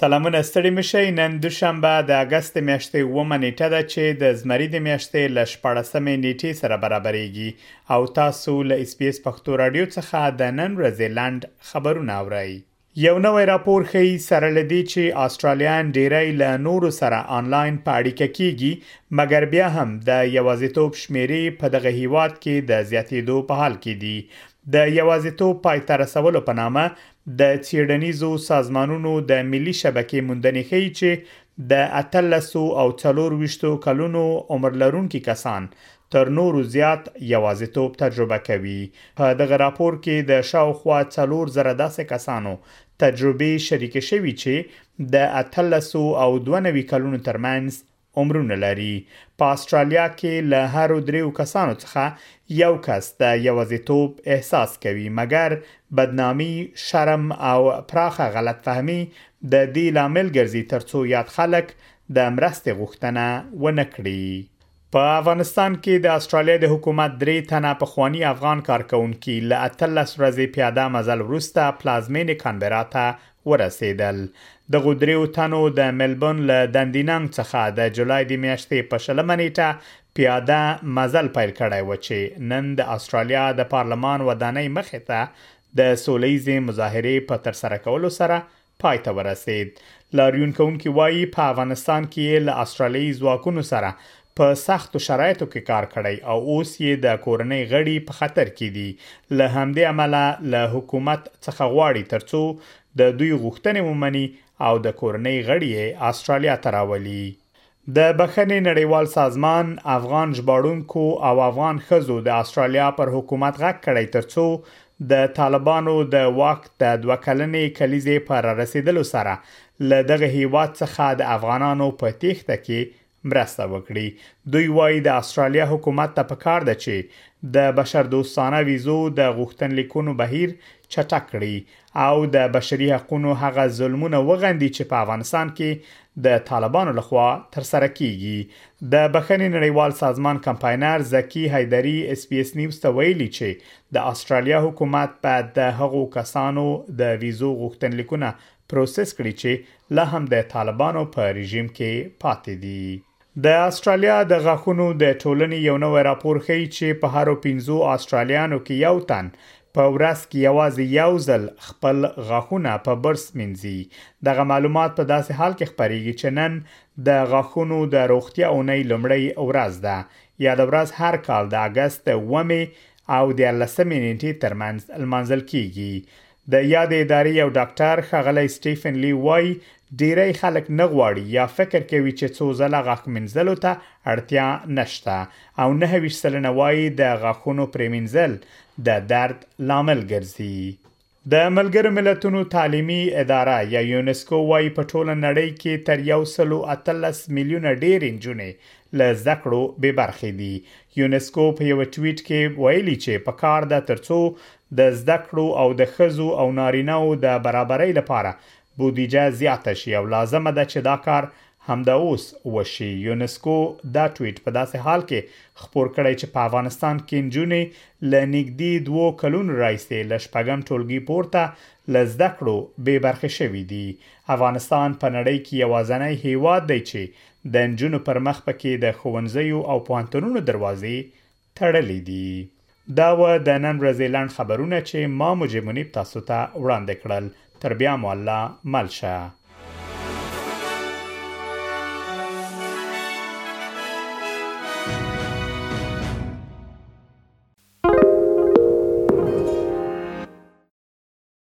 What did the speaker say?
سلامونه ستړي مشئ نن دوشنبه د اګست میاشتې اومه نیټه ده چې د زمری د میاشتې له شپاړسمې نیټې سره برابرېږي او تاسو له اس بي اس پښتو رادیو څخه د نن ورځې لنډ خبرونه اورئ یو نوی راپور ښیي سره لدی چې آسترالیان ډیری له نورو سره آنلاین په اړیکه کیږي مګر بیا هم د یوازیتوب شمیرې په دغه هیواد کې د زیاتیدو په حال کې دي د یوازیتوب پای ته رسولو په نامه د څېړنیزو سازمانونو د ملي شبکې موندنې ښيي چې د اتلسو او څلور ویشتو کلونو عمر لرونکي کسان تر نورو زیات یوازېتوب تجربه کوي. په دغه راپور کې د شاوخوا څلور زره داسې کسانو تجربې شریکې شوي چې د اتلسو او دوه نوي کلونو ترمنځ عمرونه لري په استرالیا کې له هرو دریو کسانو څخه یو کس د یوازیتوب احساس کوي مګر بدنامي شرم او پراخه غلط فهمي د دې لامل ګرځي ترڅو یاد خلک د مرستې غوښتنه ونه کړي په افغانستان کې د استرالیا د حکومت درې تنه په خواني افغان کارکونکو له 13 ورځې پیاده مزل وروسته پلازمینې کانبرا ته ورسېدل. دغو درېیو تنو د ملبورن له دندینانګ څخه د جولای د میاشتې په شلمه نېټه پیاده مزل پیل کړی و چې نن د اسټرالیا د پارلمان ودانۍ مخې ته د سوله ییزې مظاهرې په ترسره کولو سره پای ته ورسېد. لاریون کوونکي وايي، په افغانستان کې یې له اسټرالیايي ځواکونو سره په سختو شرایطو کې کار کړی او اوس یې د کورنۍ غړي په خطر کې دي، له همدې امله له حکومت څخه غواړي ترڅو د دوی غوښتنې ومني او د کورنۍ غړي یې اسټرالیا ته راولي. د بښنې نړیوال سازمان، افغان ژباړونکو او افغان ښځو د اسټرالیا پر حکومت غږ کړی ترڅو د طالبانو د واک د دوه کلنې کلیزې په رارسیدلو سره له دغه هیواد څخه د افغانانو په تیښته کې مرسته وکړي دوی وايي د استرالیا حکومت ته پکار ده چې د بشردوستانه ویزو د غوښتنلیکونو بهیر چټک کړي او د بشري حقوقو هغه ظلمونه وغندي چې په افغانستان کې د طالبانو لخوا تر سره کیږي د بخښنې نړیوال سازمان کمپاینر زکی حیدری اس پی اس نیوز ته ویلي چې د استرالیا حکومت به د هغو کسانو د ویزو غوښتنلیکونه پروسس کړي چې لا هم د طالبانو په رژیم کې پاتې دي. د اسټرالیا د غاښونو د ټولنې یو نوی راپور ښیي چې په هرو پنځو اسټرالیانو کې یو تن په ورځ کې یوازې یو ځل خپل غاښونه په برس مینځي. دغه معلومات په داسې حال کې خپرېږي چې نن د غاښونو د روغتیا اونۍ لومړۍ ورځ ده. یاده ورځ هر کال د اګست د اوومې او دیارلسمې نېټې ترمنځ لمانځل کېږي. د یادې ادارې یو ډاکټر ښاغلی سټیفن لي وايي، ډېری خلک نه غواړي یا فکر کوي چې څو ځله غاښ مینځلو ته اړتیا نشته او نهه ویشت سلنه وايي د غاښونو پرېمینځل د درد لامل ګرځي. د ملګرو ملتونو تعلیمي اداره یا یونسکو وايي، په ټوله نړۍ کې تر یو سل او اتلس میلیونه ډېرې نجونې له زده کړو بې برخې دي. یونسکو په یوه ټویټ کې ویلي چې پکار ده ترڅو د زده کړو او د ښځو او نارینه و د برابرۍ لپاره بودیجه زیاته شي او لازمه ده چې دا کار همدا اوس وشي. یونسکو دا ټویټ په داسې حال کې خپور کړی چې په افغانستان کې نجونې له نږدې دوو کلونو راهیسې له شپږم ټولګي پورته له زده کړو بې برخې شوې دي. افغانستان په نړۍ کې یوازنی هېواد دی چې د نجونو پر مخ په کې د ښوونځیو او پوهنتونونو دروازې تړلي دي دا وه د نن ورځې لنډ خبرونه چې ما مجيب منيب تاسو ته وړاندې کړل تر بيا مو الله مل شه.